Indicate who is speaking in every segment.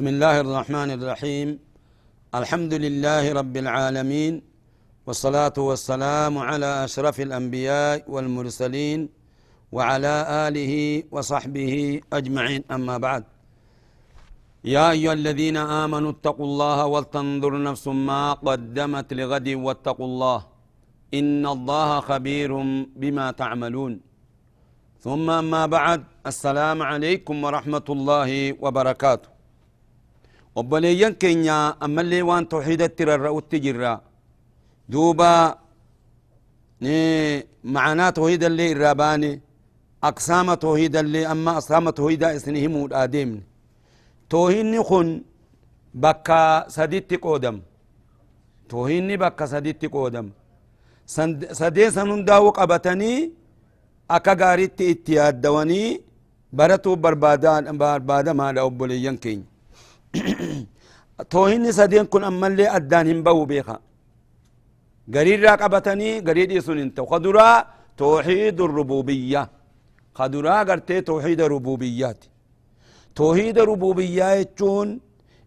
Speaker 1: بسم الله الرحمن الرحيم. الحمد لله رب العالمين والصلاة والسلام على أشرف الأنبياء والمرسلين وعلى آله وصحبه أجمعين. أما بعد يا أيها الذين آمنوا اتقوا الله ولتنظر نفس ما قدمت لغد واتقوا الله. إن الله خبير بما تعملون. ثم أما بعد السلام عليكم ورحمة الله وبركاته. Obboleeyyan keenya ammallee waan tawxiidatti rarra'utti jirra duuba macanaa tawxiidallee irraa baane aqsaama tawxiidallee amma aqsaama tawxiidaa isin himuudha deemne tawxiidni kun bakka saditti qoodam tawxiidni bakka saditti qoodam sadeen san hundaa'u qabatanii akka gaaritti itti yaaddawanii baratuu barbaadamaadha obboleeyyan keenya toohinni sadeen kun ammallee addaan hin bahu beeka gariirraa qabatanii garii dhiisun hin ta'u kaduraa tooxiidu rububiyya kaduraa gartee tooxiida rububiyyaati tooxiida rububiyyaa jechuun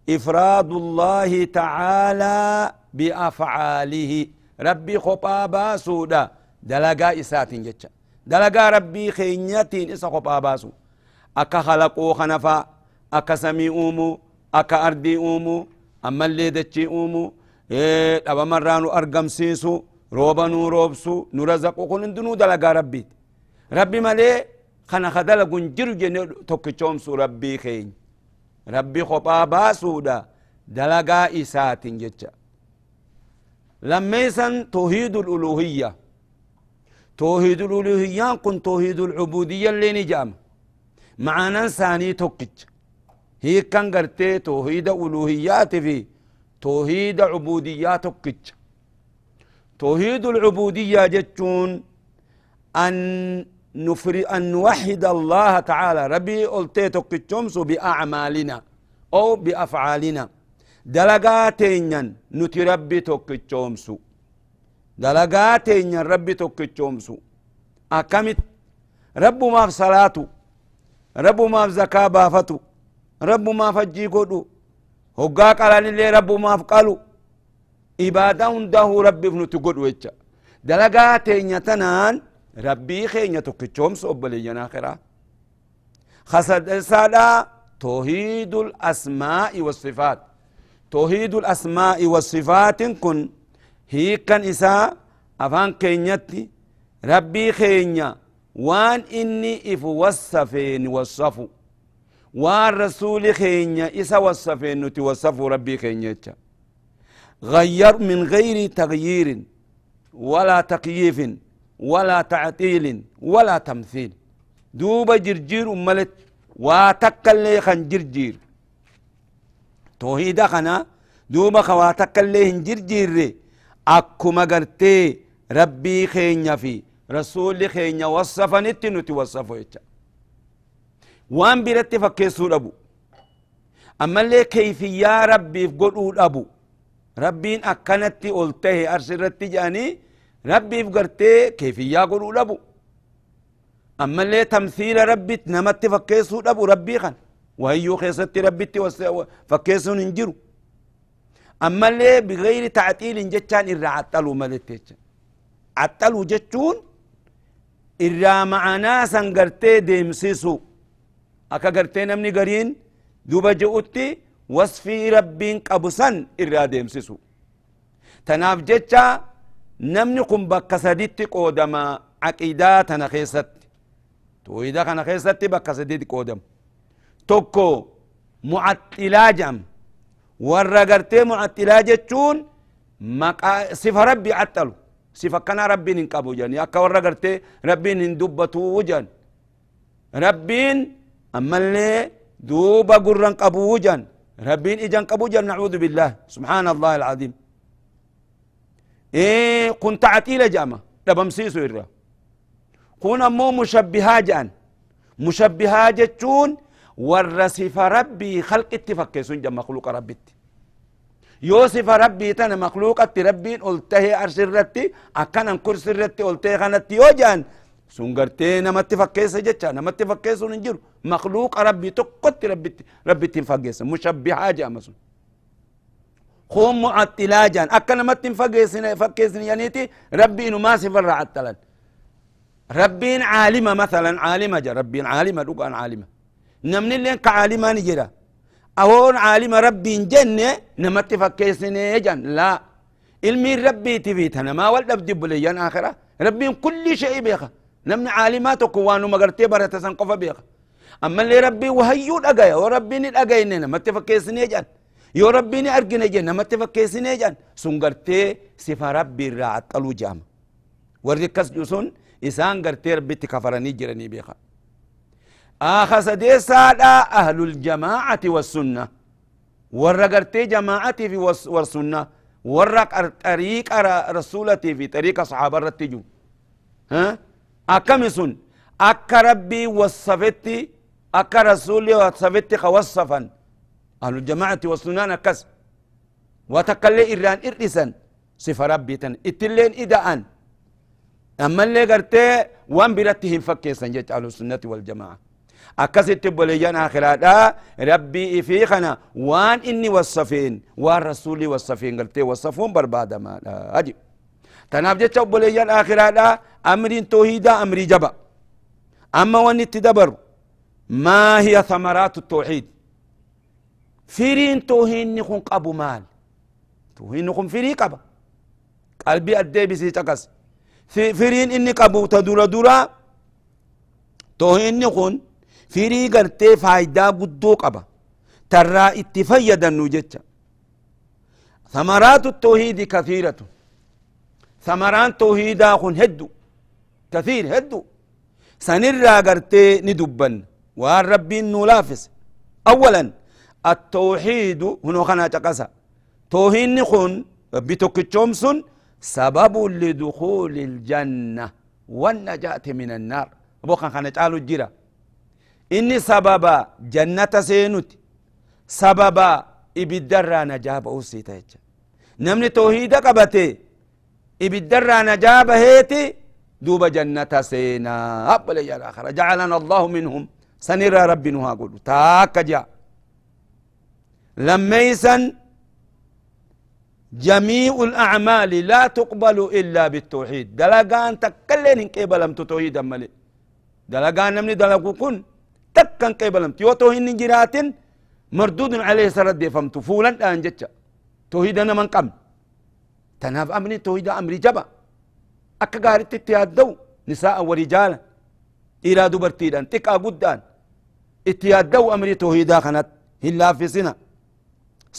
Speaker 1: ifraadu llahi tacaalaa biafcaalihi rabbii kophaa baasuudha dalagaa isaatiin jecha dalagaa rabbii keenyatiin isa kophaa baasu akka halaquu kanafa akka samii uumuu akka ardii uumu ammallee dachii uumu dhabamarraa nu argamsiisu rooba nuu roobsu nu razaqu kun hundinuu dalagaa rabbiiti rabbi malee kana ka dalagun jiru jenne tokkichoomsu rabbii keenya rabbi kophaa baasuudha dalagaa isaatin jecha lammeeysan toohiidul uluhiyya toohiidul uluhiyyaan kun toohiidul cubudiyya illee ni jedhama macaanan saanii tokkicha hiikan gartee toohiida uluhiyyaati fi toohiida cubudiyyaa tokkicha toohiidu lcubudiyyaa jechuun an nufri an nuwaxid allaha tacaala rabbii oltee tokkichoomsu biacmaalina o biafcaalina dalagaa teenyan nuti rabbi tokkichoomsu dalagaa teenyan rabbi tokkichoomsu akkamit rabbumaaf salaatu rabbumaaf zakaa baafatu rabbumaaf hajjii godhu hoggaa qalanillee rabbumaaf qalu ibaadaa hundahu rabbiif nuti godhu jecha dalagaa teenya tanaan rabbii keenya tokkichoomsu obboleeyyan akhiraa kasadesaadha toohiidu lasmaa'i wasifaat toohiidu lasmaa'i wasifaatin kun hiikan isaa afaan keenyatti rabbii keenya waan inni if wassafeen wassafu waan rasuuli keenya isa wassafeen nuti wassafu rabbii keenya غير من غير تغيير ولا تكييف ولا تعطيل ولا تمثيل. دوب جرجير ملت واتك اللي خن جرجير. توحيدا خنا دوب خواتك اللي هن جرجير. أكما قرتي ربي خينيا في رسول خينيا وصفنت نتي يتشا وان برتي فكيسو أبو أما اللي كيفية ربي قلو أبو rabbiin akkanatti ol tahe arsirratti jedhanii rabbiif gartee keefiyyaa godhuu dhabu ammallee tamsiila rabbit namatti fakkeessuu dhabu rabbii kan wahiyyuu keessatti rabbitti fakkeessuun hin jiru ammallee bigayri tacxiilin jechaan irraa axxaluu malette jecha axxaluu jechuun irraa ma'anaa san gartee akka gartee namni gariin duba je'utti wasfii rabbiin qabu san irraa deemsisu tanaaf jecha namni kun bakka saditti qoodama aqiidaa tana keessatti toohida kana keessatti bakka saditti qoodama tokko mu'axxilaa jedhama warra gartee mu'axxilaa jechuun maqaa sifa rabbi axxalu صفة كان ربين انقبو جان يا كورا قرتي ربين اندبتو جان ربين أما اللي دوبا قرن قبو جان. ربين إجان قبو نعوذ بالله. سبحان الله العظيم. إيه كنت عتيلة جامة دبمسيسو إرّا كون أمو مشبهة جان. مشبهة جتون والرسف ربي خلق اتفكسون جم مخلوق ربي يوسف ربي تنا مخلوقة ربي قلته أرش الرتي. أكنا كرسي الرتي. قلته خانت يوجان سنغرتي نمت فكيس جتشا نمت فكيس ننجر مخلوق ربي تقت ربي ربي تنفكيس مشبهة جامسون خوم معتلاجان أكنا مت فكيس فكيس يانيتي ربي إنه ما سفر عتلان ربين عالمة مثلا عالمة جا۔ ربين عالمة دوقان عالمة نمني اللي كعالمة نجرا أهون عالم ربي جنة نمت فكيسني جن۔ لا۔ علمي ربي تبيتنا ما ولد بدي بليان آخرة ربي كل شيء بيخا نمني عالمات وكوانو مغرتي برة سنقف بيخا أما اللي ربي وهيو الأجايا وربي الأجايا نمت فكيسني جن يو ربي أرجني جن نمت فكيسني جن سنغرتي سفا ربي راعت ألو جام. وركز جسون إسان غرتي ربي تكفرني جرني بيخا آخر سديسادا أهل الجماعة والسنة. ورقرتي جماعتي في والسنة. ورق طريق رسولتي في طريق صحابة الرتجو ها؟ أكمسون أكا ربي وصفتي أكا رسولي وصفتي خوصفا. أهل الجماعة والسنة نكس وتقلي إيران إرسن. صفة ربي تن. إتلين إداءن. أما اللي قرتي وان برتهم فكيسا جيت أهل السنة والجماعة. أكست بوليان آخراتا ربي في خنا وان إني وصفين. وان رسولي وصفين. قلت وصفون بربادة ما. أجي تناب جت بوليان آخراتا أمرين توحيدا أمري جبا. أما وان تدبر ما هي ثمرات التوحيد؟ فيرين توهين نكون قبو مال. توهين نكون فيري قبا. قلبي أدي بسي تقص. فيرين إني قبو تدورا دورا. توهين نكون gartee faayidaa guddoo qaba tarraa itti fayyadannu jecha ثمرات التوحيد كثيرة. ثمران توحيدا هدو. كثير هدو. سنرى قرتي ندبن. وان ربي نلافس اولا التوحيد هنا خنا تقسى. توحيد خن بتوكتشومسون سبب لدخول الجنة والنجاة من النار. بوخان خنا تعالوا الجيره inni sababa jannata seenuti sababa ibiddarraa najaa ba'uusii ta jecha namni toohiida qabate ibiddarraa duuba jannata seenaa abbaleyyan akhara jacalana allahu minhum sanirra rabbi nu haa godhu taakka jaa لميسا جميع الأعمال لا تقبل إلا بالتوحيد. دلقان تكلين إن قبلم توحيدا ملي دلقان نمني دلقو كن تكن قبلمت يو توهين جرات مردود عليه سرد فهمت فولا الآن جتشا. توحيد أنا من قم. تناف أمني توحيد أمري جبا. أكا قارت اتيادو نساء ورجالا إرادو برتيدان تكا قدان اتيادو أمري توحيدا خنت هلا في سنة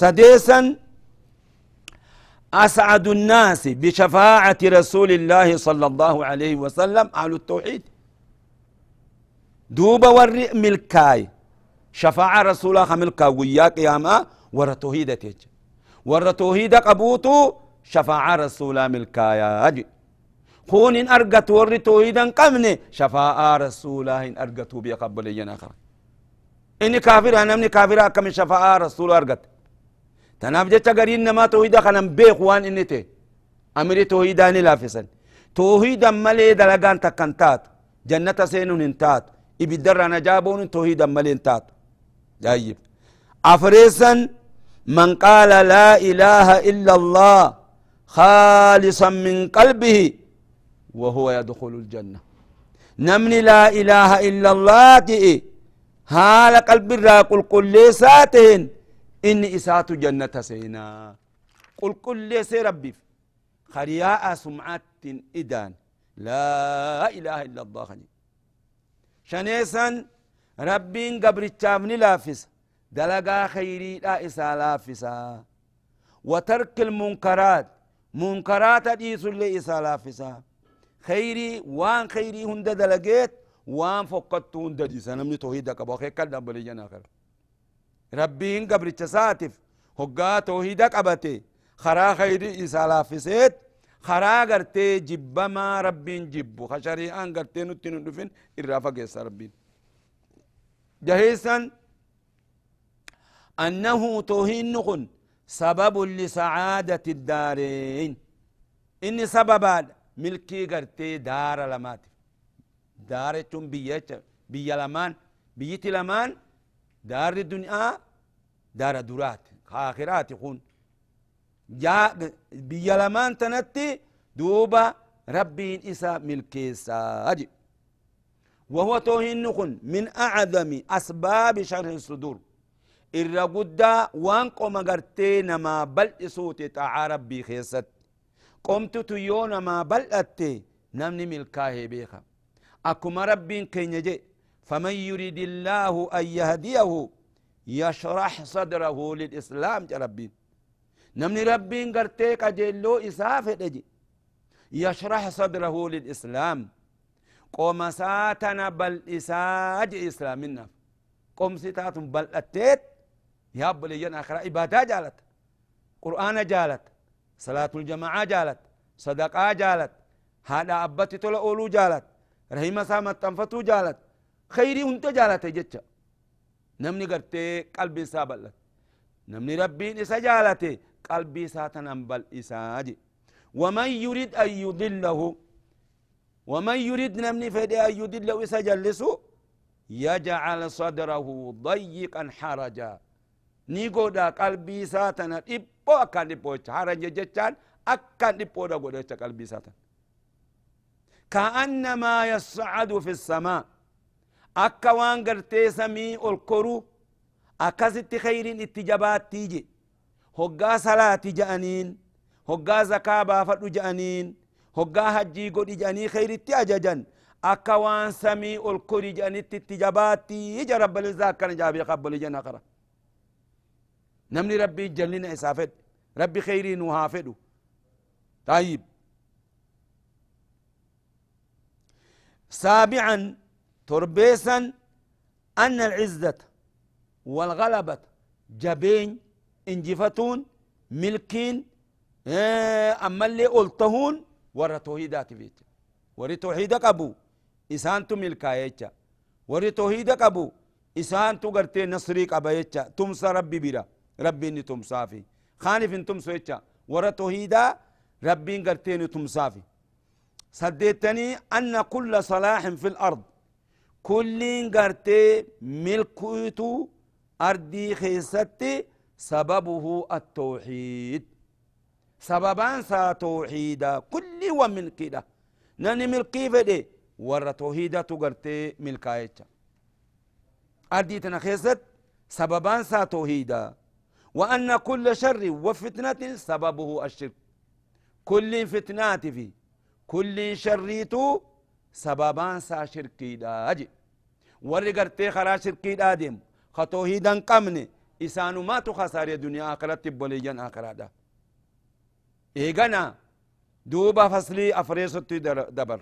Speaker 1: سديسا أسعد الناس بشفاعة رسول الله صلى الله عليه وسلم أهل التوحيد دوبا وري ملكاي شفاعة رسولا خملكا ويا قياما ورا توحيدة تيج ورا توحيدة قبوتو شفاعة رسولا ملكايا أجي خون إن أرقت وري توحيدا قمني. شفاعة رسولا إن أرقتو بيقبل يناخر إني كافر أنا مني كافر أكم شفاعة رسول أرقت. تناف جتا قرين نما توحيدا خنم بيق وان إني تي. أمري توحيدا نلافسن توحيدا ملي دلقان تكنتات جنة سينون انتات. ibiddarra رنا جابون توحيدا ملين تات جايب. أفريسا من قال لا إله إلا الله خالصا من قلبه وهو يدخل الجنة. نمني لا إله إلا الله تئي هال قلب الرا قل قل ليساتهن إني إسات جنة سينا. قل قل ليس ربي. خرياء سمعات إدان. لا إله إلا الله شنيسا ربين قبرتشاف نلافس دلقا خيري لا إسا لافسا وترك المنكرات. منكرات ديس اللي إسا فسا خيري وان خيري هند دلقيت وان فقدت هند ديسا نمني توحيدك أبو خير كدام بلي جنا آخر. ربين قبر ساتف هقا توحيدك أبتي. خرا خيري إسا لافسيت خرا قرتي جب ما ربين جب خشريان قرتي نتنو دفن إرافق يسا ربين جهيسا أنه توهين نخن سبب لسعادة الدارين. إني سبب ملكي قرتي دار لمات دار تم بيت بي لمان بيت لمان دار الدنيا دار درات آخرات يكون جاء بي لمان تنتي دوبا ربي إسا ملكي ساجي وهو توهين نخن من أعظم أسباب شرح الصدور guddaa waan qoma gartee namaa bal'isuuti xaacaa rabbii keessatti yoo namaa bal'atte namni milkaahee beeka akkuma rabbiin keenya je فمن يريد الله أن يهديه يشرح صدره للإسلام ربين. نمني ربين قرتيك جيلو إسافة دجي يشرح صدره للإسلام. قوم ساتنا بل إساج إسلامنا قوم ستات بل أتيت. يا لي جنا آخر عبادة جالت. قرآن جالت. صلاة الجماعة جالت صدقاء جالت هذا أبتي تلا أولو جالت رحمة سامت تنفتو جالت خيري انت جالت جتش نمني قرتي قلبي سابلت نمني ربي إسا جالت قلبي ساتنا بل إساجي ومن يريد أن يضله ومن يريد نمني فدي أن يضله إسا جلسو يجعل صدره ضيقا حرجا godha qalbii isaa tana dhiphoo akkaan dhiphoo jecha haranje jechaan akkaan dhiphoodha godha jecha qalbii isaa tana كأنما يصعد في السماء أكا وان قرتي سمي الكرو أكست خير اتجابات تيجي هقا صلاة جانين هقا زكاة بافت جانين هقا حجي قد جاني خير اتجاجا أكا وان سمي الكرو جاني اتجابات تيجي رب الزاك كان جابي قبل جنا قرأ نمني ربي جلنا إسافد ربي خيري نوهافدو طيب سابعا تربيسا أن العزة والغلبة جبين انجفتون ملكين أما اللي قلتهون ورا توحيدات فيت ورا توحيدك أبو إسانتو ملكايتشا ورا توحيدك أبو إسانتو قرتي نصريك أبايتشا تمسى ربي بيرا ربي تمسافي خانف تمسو يتشا ورا توحيدا ربي قرتين تمسافي سديتني أن كل صلاح في الأرض. كل قرتي ملكوتو أردي خيستي سببه التوحيد. سببان سا توحيدا كل ومن كده نني ملكي فدي ورا توحيدا تقرتي ملكايتشا. أردي تنخيست سببان سا توحيدا. وأن كل شر وفتنة سببه الشرك. كل فتنات في كل شريت سببان سا شركي داجي. ورقرتي خرا شركي دادم خطوهيدا قمني إسانو ما تخسر الدنيا آخرت بوليجان آخرة إيغانا. دوبا فصلي أفريسة دبر.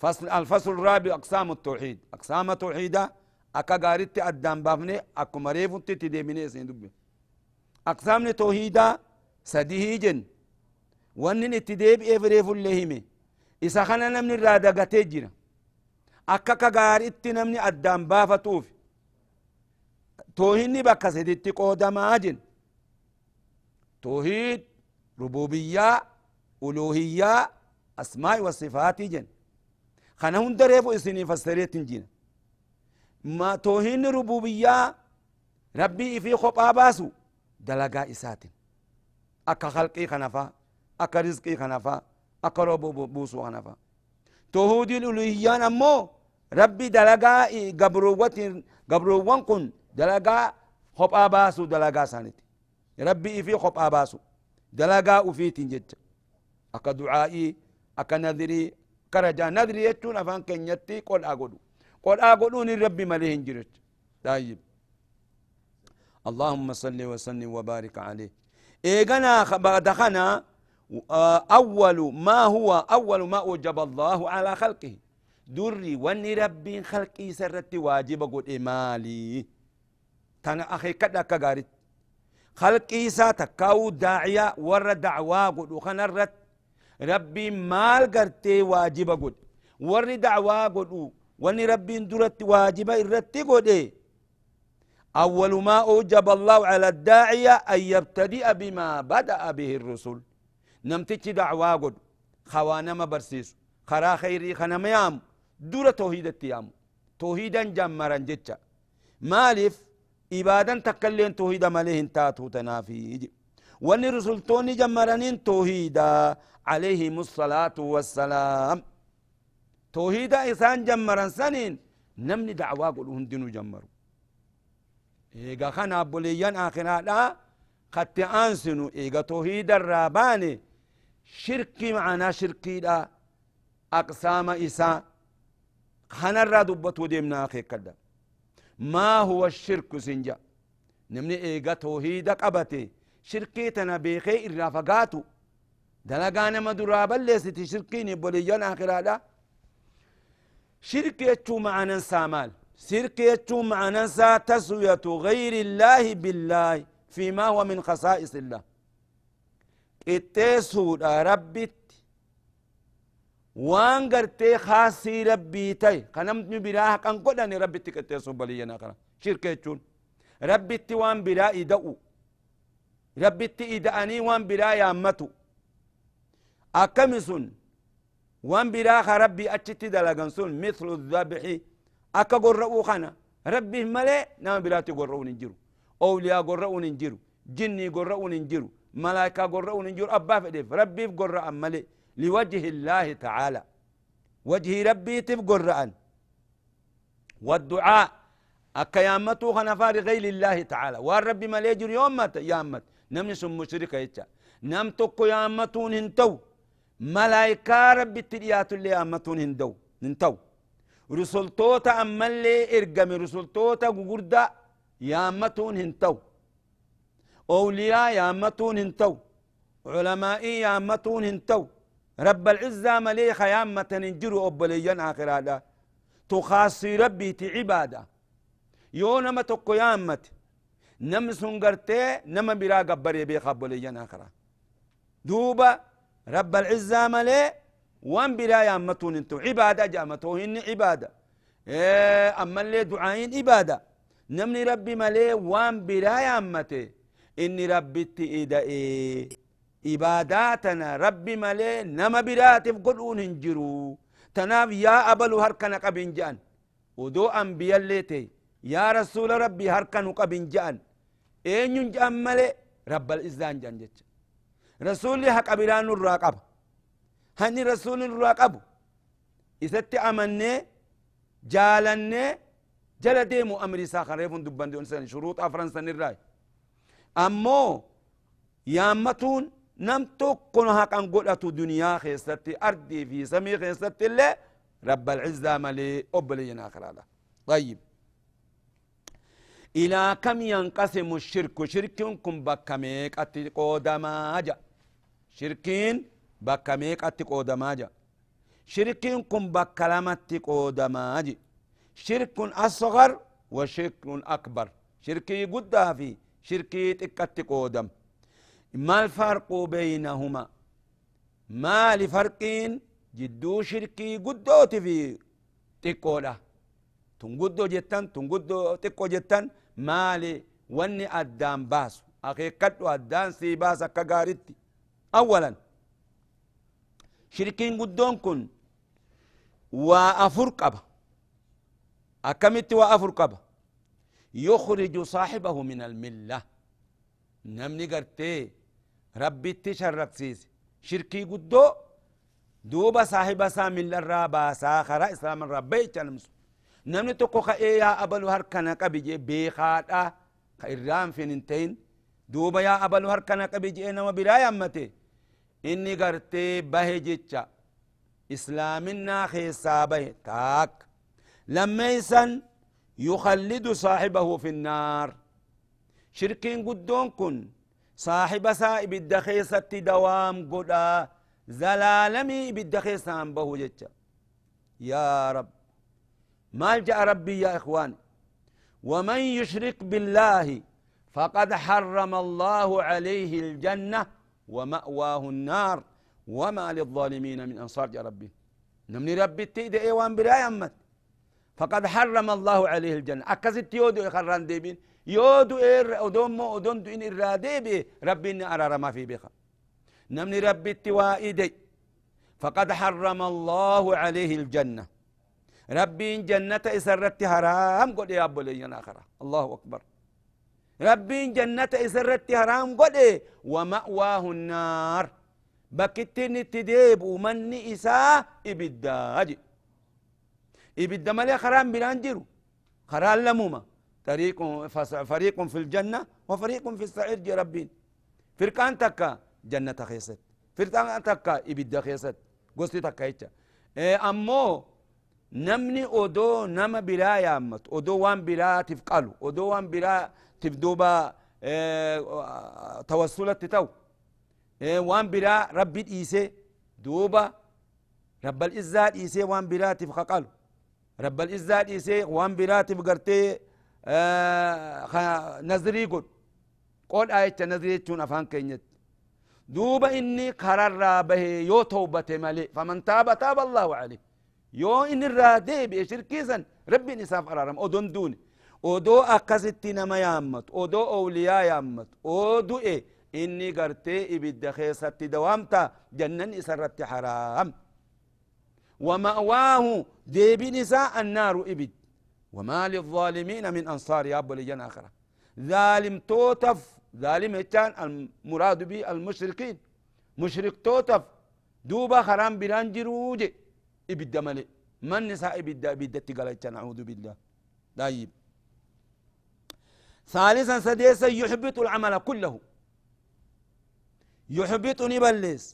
Speaker 1: فصل الفصل الرابع أقسام التوحيد. أقسام التوحيد أكا غارت أدام بافني أكو مريف تتدي سين دبي أقسام توحيدا سديه جن. ونن اتديب إفريف اللهمي إسا خنا نمني رادا قتجنا أكا كغار اتنمني أدام بافتوف توهيني بكا سدتي قودما جن. توحيد ربوبية ألوهية أسماء وصفات جن. خنا هون دريفو إسني فسريت جن ما توهين ربوبية ربي في خطا باسو دلقا إسات أكا خلقي خنفا أكا رزقي خنفا أكا ربو بوسو خنفا. توهودي الألوهيان أمو ربي دلقا قبروات قبروان كن دلقا خب باسو دلقا سانت ربي في خب باسو دلقا وفيت جج أكا دعائي أكا نذري كرجا نذري يتون أفان كنيتي قول أقولو قول أقولون ربي مليهن جرج طيب اللهم صل وسلم وبارك عليه. إيغنا بعد خنا أول ما هو أول ما أوجب الله على خلقه. دري واني ربي خلقي سرت واجب قد إمالي تنا أخي كدا كغارت. خلقي ساتكاو داعية ور دعوا قد وخنرت ربي مال قرتي واجب قد ور دعوا قد واني ربي درت واجب إرتي قد أول ما أوجب الله على الداعية أن يبتدئ بما بدأ به الرسل. نمتج دعوا قد خوانا ما برسيس خرا خيري خنا يام دورة توحيد التيام توحيدا جمرا جتشا مالف إبادا تكلين توحيدا مليه تاتو تنافي واني رسولتوني جمرانين توحيدا عليهم الصلاة والسلام. توحيدا إسان جمران سنين نمني دعوا قلوا هندنو جمروا إيغا خنا بوليان آخنا لا قد أنسنو إيغا توحيد الراباني شركي معنا شركي لا أقسام إسان خنا را دبتو ديمنا أخي كدا ما هو الشرك سنجا نمني إيغا توحيدا قبتي شركيتنا بيخي إرافقاتو دلقانا مدرابا ليستي شركيني بوليان آخرادا شرك يتشو معنا سامال شرك يتشو معنا تسوية غير الله بالله فيما هو من خصائص الله. اتسو ربي وان غرتي خاصي ربي تاي خنمت براها كان قدني ربي تكتسو بلينا كرا شرك يتشون ربي وان برا إدأو. ربي إدأني وان برا يامتو أكمسون. وان براخ ربي أتشتي دلغن سن مثل الذبح أكا قرأو خنا ربي ملي نام براتي قرأو ننجرو أولياء قرأو ننجرو جني قرأو ننجرو ملائكة قرأو ننجرو أبا فدف ربي قرأ ملي لوجه الله تعالى وجه ربي تف قرأن والدعاء أكا يامتو خنا فاري غير الله تعالى والربي ملي يجري يومت يامت نمني سم مشركة يتشا نم تكو يامتون هنتو ملايكا ربي تليات اللي أمتون هندو ننتو أما اللي إرقم رسولتوتا قردا يا أمتون هنتو. أولياء يا أمتون هنتو. علمائي يا أمتون هنتو. رب العزة مليخ يا أمتن انجروا أبليا آخر هذا. تخاصي ربي تعبادة يونا ما تقو يا أمت نمسون قرتي نما برا قبر يبيخ أبليا آخر. دوبا رب العزة ملي وان بلا أمتون انتو. عبادة جامتو هن عبادة. إيه أما اللي دعاين عبادة. نمني ربي ملي وان بلا أمتي إني ربي تئيدا إيه عباداتنا ربي ملي نما براتف قلون هنجرو تناف يا أبلو هركنا قبن جان. ودو أنبياء الليتي يا رسول ربي هركنا قبن جان. إيه جان ملي رب الإزان جان جتش. رسولي حق أبران الراقب هني رسول الراقب إذا أمني جالني جل ديمو أمري ساخر ريفون دبان دي أنسان شروط أفرنسا الراي أمو يامتون نم تكون حق أنقلة دنيا خيستي أرضي في سمي خيستي اللي رب العزة ملي أبلينا آخر هذا طيب إلى كم ينقسم الشرك شرككم بكميك أتقودما جاء شركين بكا ميقاتي قودماجا شركين كن بكا لمتي قودماجي شرك أصغر وشرك أكبر شركي قدها في شركي تكتي قودم ما الفرق بينهما ما لفرقين جدو شركي قدوتي في تقولا تنقدو جتان تنقدو تقو جتان مالي واني أدام باسو أخي كدو أدان سي باسا كغارتي أولا شركين قدون كن وأفر قبا أكمت وأفر قبا يخرج صاحبه من الملة نمني قرتي ربي تشرك سيس شركي قدو دوبا صاحب سامي الرابا ساخرا إسلام الربي تلمس نمني تقو خئي يا أبلو هركنا قبجي بيخاتا خيران فينتين دوبا يا أبلو هركنا قبجي نما برايا أمتي إني قرتي به جيتشا إسلامنا خيسا به تاك لما يسن يخلد صاحبه في النار شركين قدون كن صاحب سائب الدخيسة دوام قدا زلالمي بالدخيسة به جيتشا يا رب ما جاء ربي يا إخوان ومن يشرك بالله فقد حرم الله عليه الجنه ومأواه النار. وما للظالمين من أنصار يا ربي. نمني ربي تيد إيوان براي أمت. فقد حرم الله عليه الجنة. أكست يودو إخران ديبين. يودو إر أدوم مو أدون دو إن إرادي بي ربي إن أرار ما في بيخا. نمني ربي التوائدي فقد حرم الله عليه الجنة. ربي جنة إسرت حرام قد يا أبو لي الله أكبر. ربي جنة إسرت حرام قد ومأواه النار بكتين تديب ومني إساء إبداج إبدا مالي خرام بلانجرو خرام لموما طريق فريق في الجنة وفريق في السعير جي ربين فرقان تكا جنة خيست فرقان تكا إبدا خيست قصتي تكا إيجا إيه أمو نمني أودو نما بلا يامت أودو وان بلا تفقالو أودو وان بلا تفدوبا إيه توسلت تتو. وان برا ربي إيسي. دوبا رب الإزاد إيسي وان براتف خقالو رب الإزاد إيسي وان براتف قرتي آه نظري قد قول آية نظري تون أفان كينيت. دوبا إني قرر به يو توبة مالي فمن تاب تاب الله عليه. يو إن الرادي بشركيزا ربي نساف أرارم أدون دوني odoo akkasitti nama yaammat odoo owliyaa yaammat oduu e إني قرتي إبدا خيسة دوامتا جنن إسرت حرام ومأواه ديب نساء النار إبد وما للظالمين من أنصار يا أبو لجن آخرة ظالم توتف ظالم كان المراد به المشركين مشرك توتف دوبا خرام بلان جروج إبدا ملي من نساء إبدا إبدا تقال نعوذ بالله طيب ثالثا سديسا يحبط العمل كله. يحبط نبلس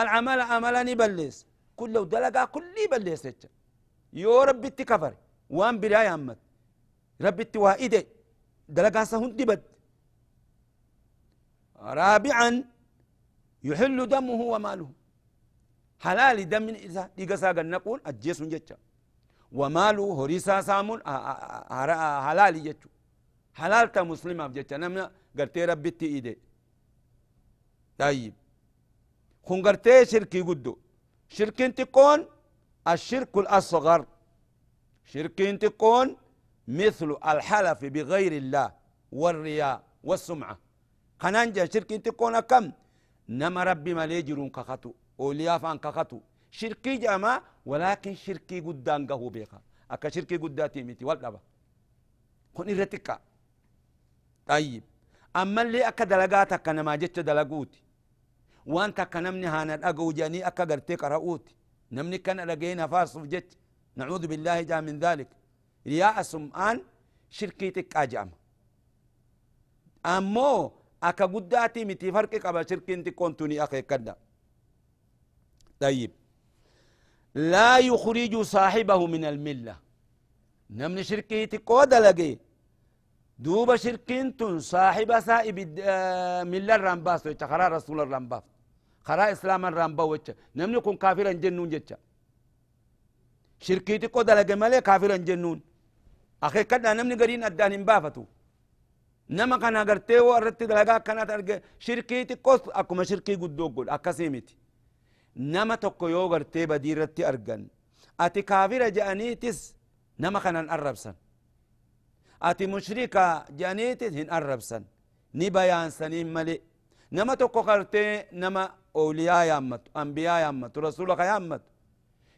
Speaker 1: العمل عمل نبلس كله دلقا كل يبلس يو ربي تكفر وان براي أمت. ربي توائده دلقا سهن دبد رابعا يحل دمه وماله. حلال دم إذا ديقسا نقول أجيس جتشا وماله هريسا سامون حلال جتشو حلال تا مسلمة جتشا نمنا قرتي ربي تيده طيب خنقرتي شركي قدو شركين تكون الشرك الأصغر۔ شركين تكون مثل الحلف بغير الله والرياء والسمعة خنانجا شركين تكون كم نما ربي ما ليجرون كخطو أولياء فان كخطو شركي جاما ولكن شركي قدان قهو بيخا أكا شركي قداتي ميتي والدبا خن إرتكا طيب. أما اللي أكا دلقاتك نما جتش دلقوتي وانت كنمني هانا أقو جاني أكا قرتي قرأوتي نمني كان لقينا فاصف جت نعوذ بالله جاء من ذلك. رياء سمعان شركيتك أجام أمو أكا قداتي متي فرق قبل شركين كنتوني أخي كدا. طيب. لا يخرج صاحبه من الملة. نمني شركيتك قود لقي دوب شركين تن صاحب سائب آه، ملة الرنباس ويتخرى رسول الرنباس خرا إسلام الرامبا وچ نمني كون كافر جنون جچا شركيتي كو دلق مالي كافر جنون أخي كدا نمني غرين ادان بافتو نما كان اغرتي ورت دلقا كانت ارغ شركيتي كو أكو شركي قدو قول. اكاسيمتي نما توكو يو غرتي بديرتي ارغن أتي كافر جانيتس نما كان الربسن اتي مشركة جانيتس هن الربسن ني بيان سنين ملي. نما توكو قرتي نما أولياء يامت أنبياء يامت رسولك يامت.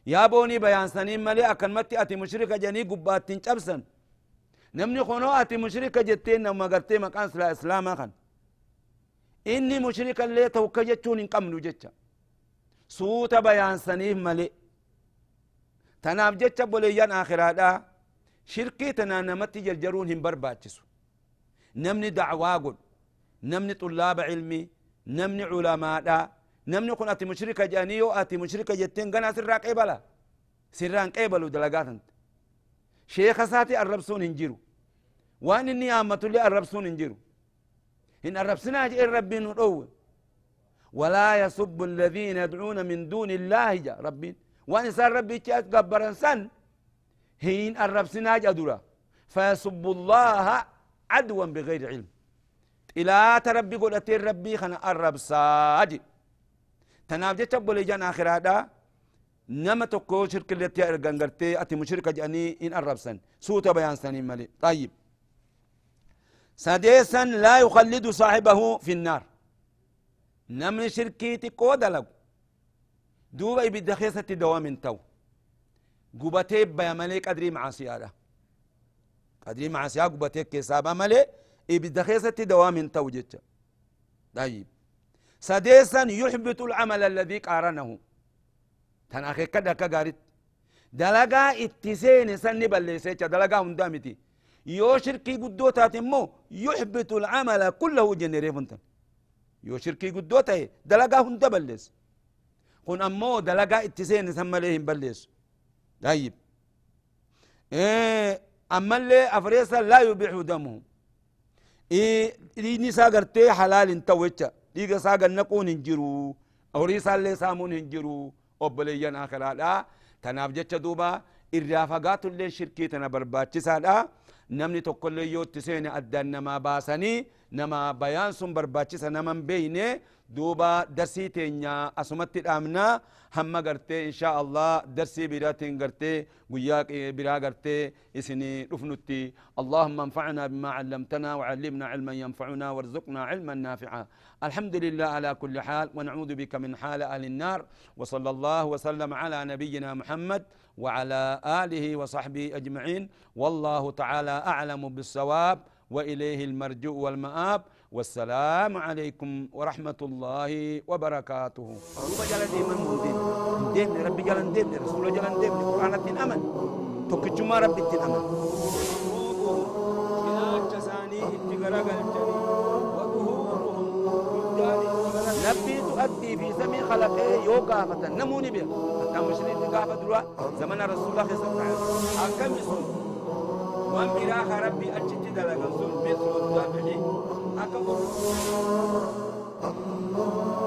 Speaker 1: يا بوني بيان سنين ملي أكن متي أتي مشركة جني قبات تنشبسن نمني خنو أتي مشركة جتين نما قرتي مكان سلا إسلام أخن إني مشركة اللي توكا جتشون إن قمنو جتشا. سوتا بيان سنين ملي. تنام جتشا بوليان آخرادا شركي تنا نمتي جرجرون هم برباتشسو. نمني دعوا قل. نمني طلاب علمي. نمني علماء. نمني كن أتي مشركة جانيو أتي مشركة جتين. غنا سرا قيبلا سران قيبلو دلقات أنت. شيخ ساتي الربسون انجرو وأن إني آمت لي الربسون انجرو إن الربسنا جئ ربي ندو ولا يسب الذين يدعون من دون الله جا. ربي. وأن سان ربي تشات قبرن سن هين الربسنا جدرا فيسب الله عدوا بغير علم. إلى تربي قلت ربي خنا الرب ساجي تناف جت بولي جان آخر هذا. نما تكو شرك اللي تيارغان غرتي أتي مشركة جاني إن الربسن سوتا بيان سنين مالي. طيب. سادسا لا يخلد صاحبه في النار. نمن شركي تكو دلق. دوبا يبدأ خيسة دوام تو قبتي بيا ملي قدري معاصي هذا قدري معاصي قبتي كيسابا ملي يبدا خيسة دوام تو جتش طيب سادسا يحبط العمل الذي قارنه تناخي كدا كغارت دلقا اتسين سني بلسيتش دلقا هندامتي يو شركي قدو تاتمو يحبط العمل كله جنري فنتن يو شركي قدو تاي دلقا هند بلس قن امو دلقا اتسين سمى ليهم بلس طيب إيه اما اللي افريسا لا يبيح دمه إيه نسا قرتي حلال انتوچا ديغا ساقا نقون انجرو او ريسا اللي سامون انجرو obboleeyyan akiraadha tanaaf jecha duuba irraa fagaatu illee shirkii tana barbaachisaadha namni tokkollee yoo itti seene addaan namaa baasanii nama bayaan sun barbaachisa naman beeyne duuba darsii teenya asumatti dhaamna hamma gartee insha allah darsii biraatiin gartee guyyaa biraa gartee isini dhufnutti. اللهم انفعنا بما علمتنا وعلمنا علما ينفعنا وارزقنا علما نافعا الحمد لله على كل حال ونعوذ بك من حال أهل النار وصلى الله وسلم على نبينا محمد وعلى اله وصحبه اجمعين والله تعالى اعلم بالصواب واليه المرجو والمآب والسلام عليكم ورحمة الله وبركاته. روبا جلن ديما مودين ديم ربي جلن ديم رسول جلن ديم قرآن الدين أمن تكجما ربي الدين أمن نبي تؤدي في سمي خلقه نموني بيه حتى مشرين تقافة دروا زمن رسول الله صلى الله عليه وسلم. وان ربي أجت دلقا الدافعين أكبر الله